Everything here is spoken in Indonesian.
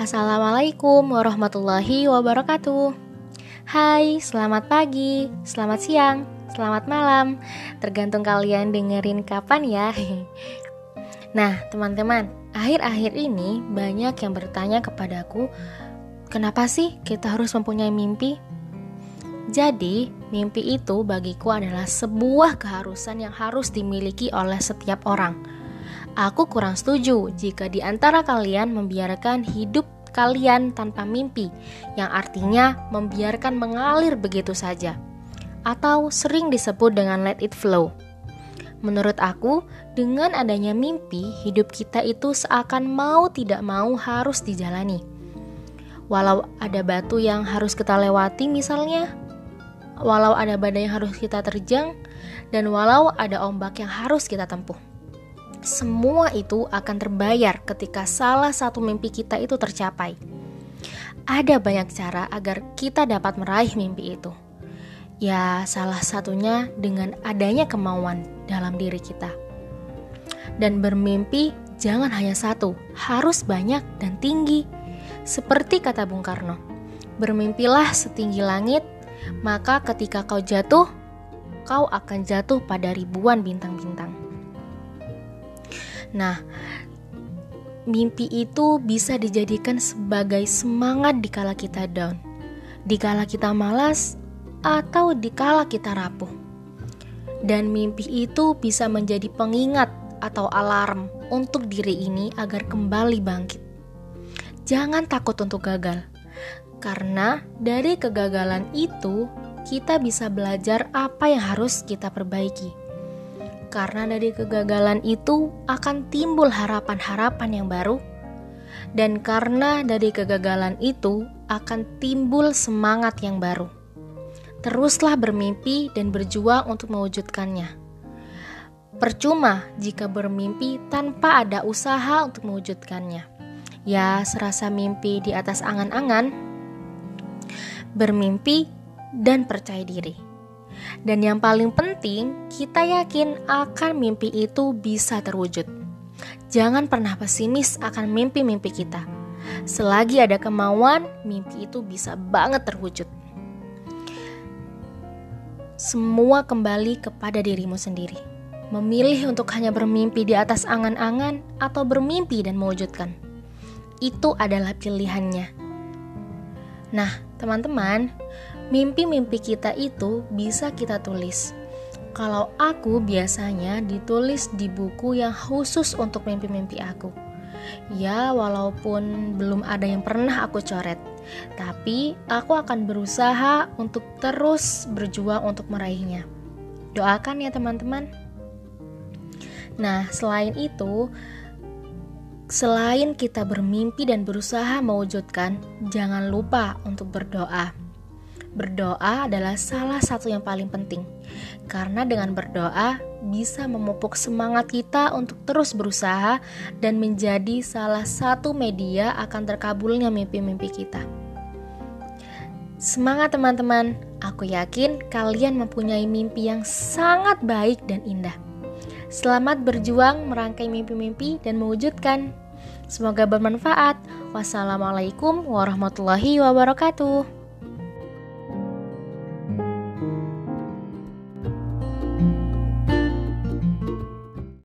Assalamualaikum warahmatullahi wabarakatuh. Hai, selamat pagi, selamat siang, selamat malam. Tergantung kalian dengerin kapan ya. Nah, teman-teman, akhir-akhir ini banyak yang bertanya kepadaku, kenapa sih kita harus mempunyai mimpi? Jadi, mimpi itu bagiku adalah sebuah keharusan yang harus dimiliki oleh setiap orang Aku kurang setuju jika di antara kalian membiarkan hidup kalian tanpa mimpi, yang artinya membiarkan mengalir begitu saja, atau sering disebut dengan let it flow. Menurut aku, dengan adanya mimpi, hidup kita itu seakan mau tidak mau harus dijalani. Walau ada batu yang harus kita lewati, misalnya, walau ada badai yang harus kita terjang, dan walau ada ombak yang harus kita tempuh semua itu akan terbayar ketika salah satu mimpi kita itu tercapai. Ada banyak cara agar kita dapat meraih mimpi itu. Ya, salah satunya dengan adanya kemauan dalam diri kita. Dan bermimpi jangan hanya satu, harus banyak dan tinggi. Seperti kata Bung Karno, bermimpilah setinggi langit, maka ketika kau jatuh, kau akan jatuh pada ribuan bintang-bintang. Nah, mimpi itu bisa dijadikan sebagai semangat dikala kita down, dikala kita malas, atau dikala kita rapuh. Dan mimpi itu bisa menjadi pengingat atau alarm untuk diri ini agar kembali bangkit. Jangan takut untuk gagal, karena dari kegagalan itu kita bisa belajar apa yang harus kita perbaiki karena dari kegagalan itu akan timbul harapan-harapan yang baru, dan karena dari kegagalan itu akan timbul semangat yang baru. Teruslah bermimpi dan berjuang untuk mewujudkannya. Percuma jika bermimpi tanpa ada usaha untuk mewujudkannya. Ya, serasa mimpi di atas angan-angan, bermimpi dan percaya diri. Dan yang paling penting, kita yakin akan mimpi itu bisa terwujud. Jangan pernah pesimis akan mimpi-mimpi kita. Selagi ada kemauan, mimpi itu bisa banget terwujud. Semua kembali kepada dirimu sendiri. Memilih untuk hanya bermimpi di atas angan-angan atau bermimpi dan mewujudkan. Itu adalah pilihannya. Nah, teman-teman, Mimpi-mimpi kita itu bisa kita tulis. Kalau aku biasanya ditulis di buku yang khusus untuk mimpi-mimpi aku. Ya, walaupun belum ada yang pernah aku coret, tapi aku akan berusaha untuk terus berjuang untuk meraihnya. Doakan ya, teman-teman. Nah, selain itu, selain kita bermimpi dan berusaha mewujudkan, jangan lupa untuk berdoa. Berdoa adalah salah satu yang paling penting, karena dengan berdoa bisa memupuk semangat kita untuk terus berusaha dan menjadi salah satu media akan terkabulnya mimpi-mimpi kita. Semangat, teman-teman! Aku yakin kalian mempunyai mimpi yang sangat baik dan indah. Selamat berjuang merangkai mimpi-mimpi dan mewujudkan. Semoga bermanfaat. Wassalamualaikum warahmatullahi wabarakatuh.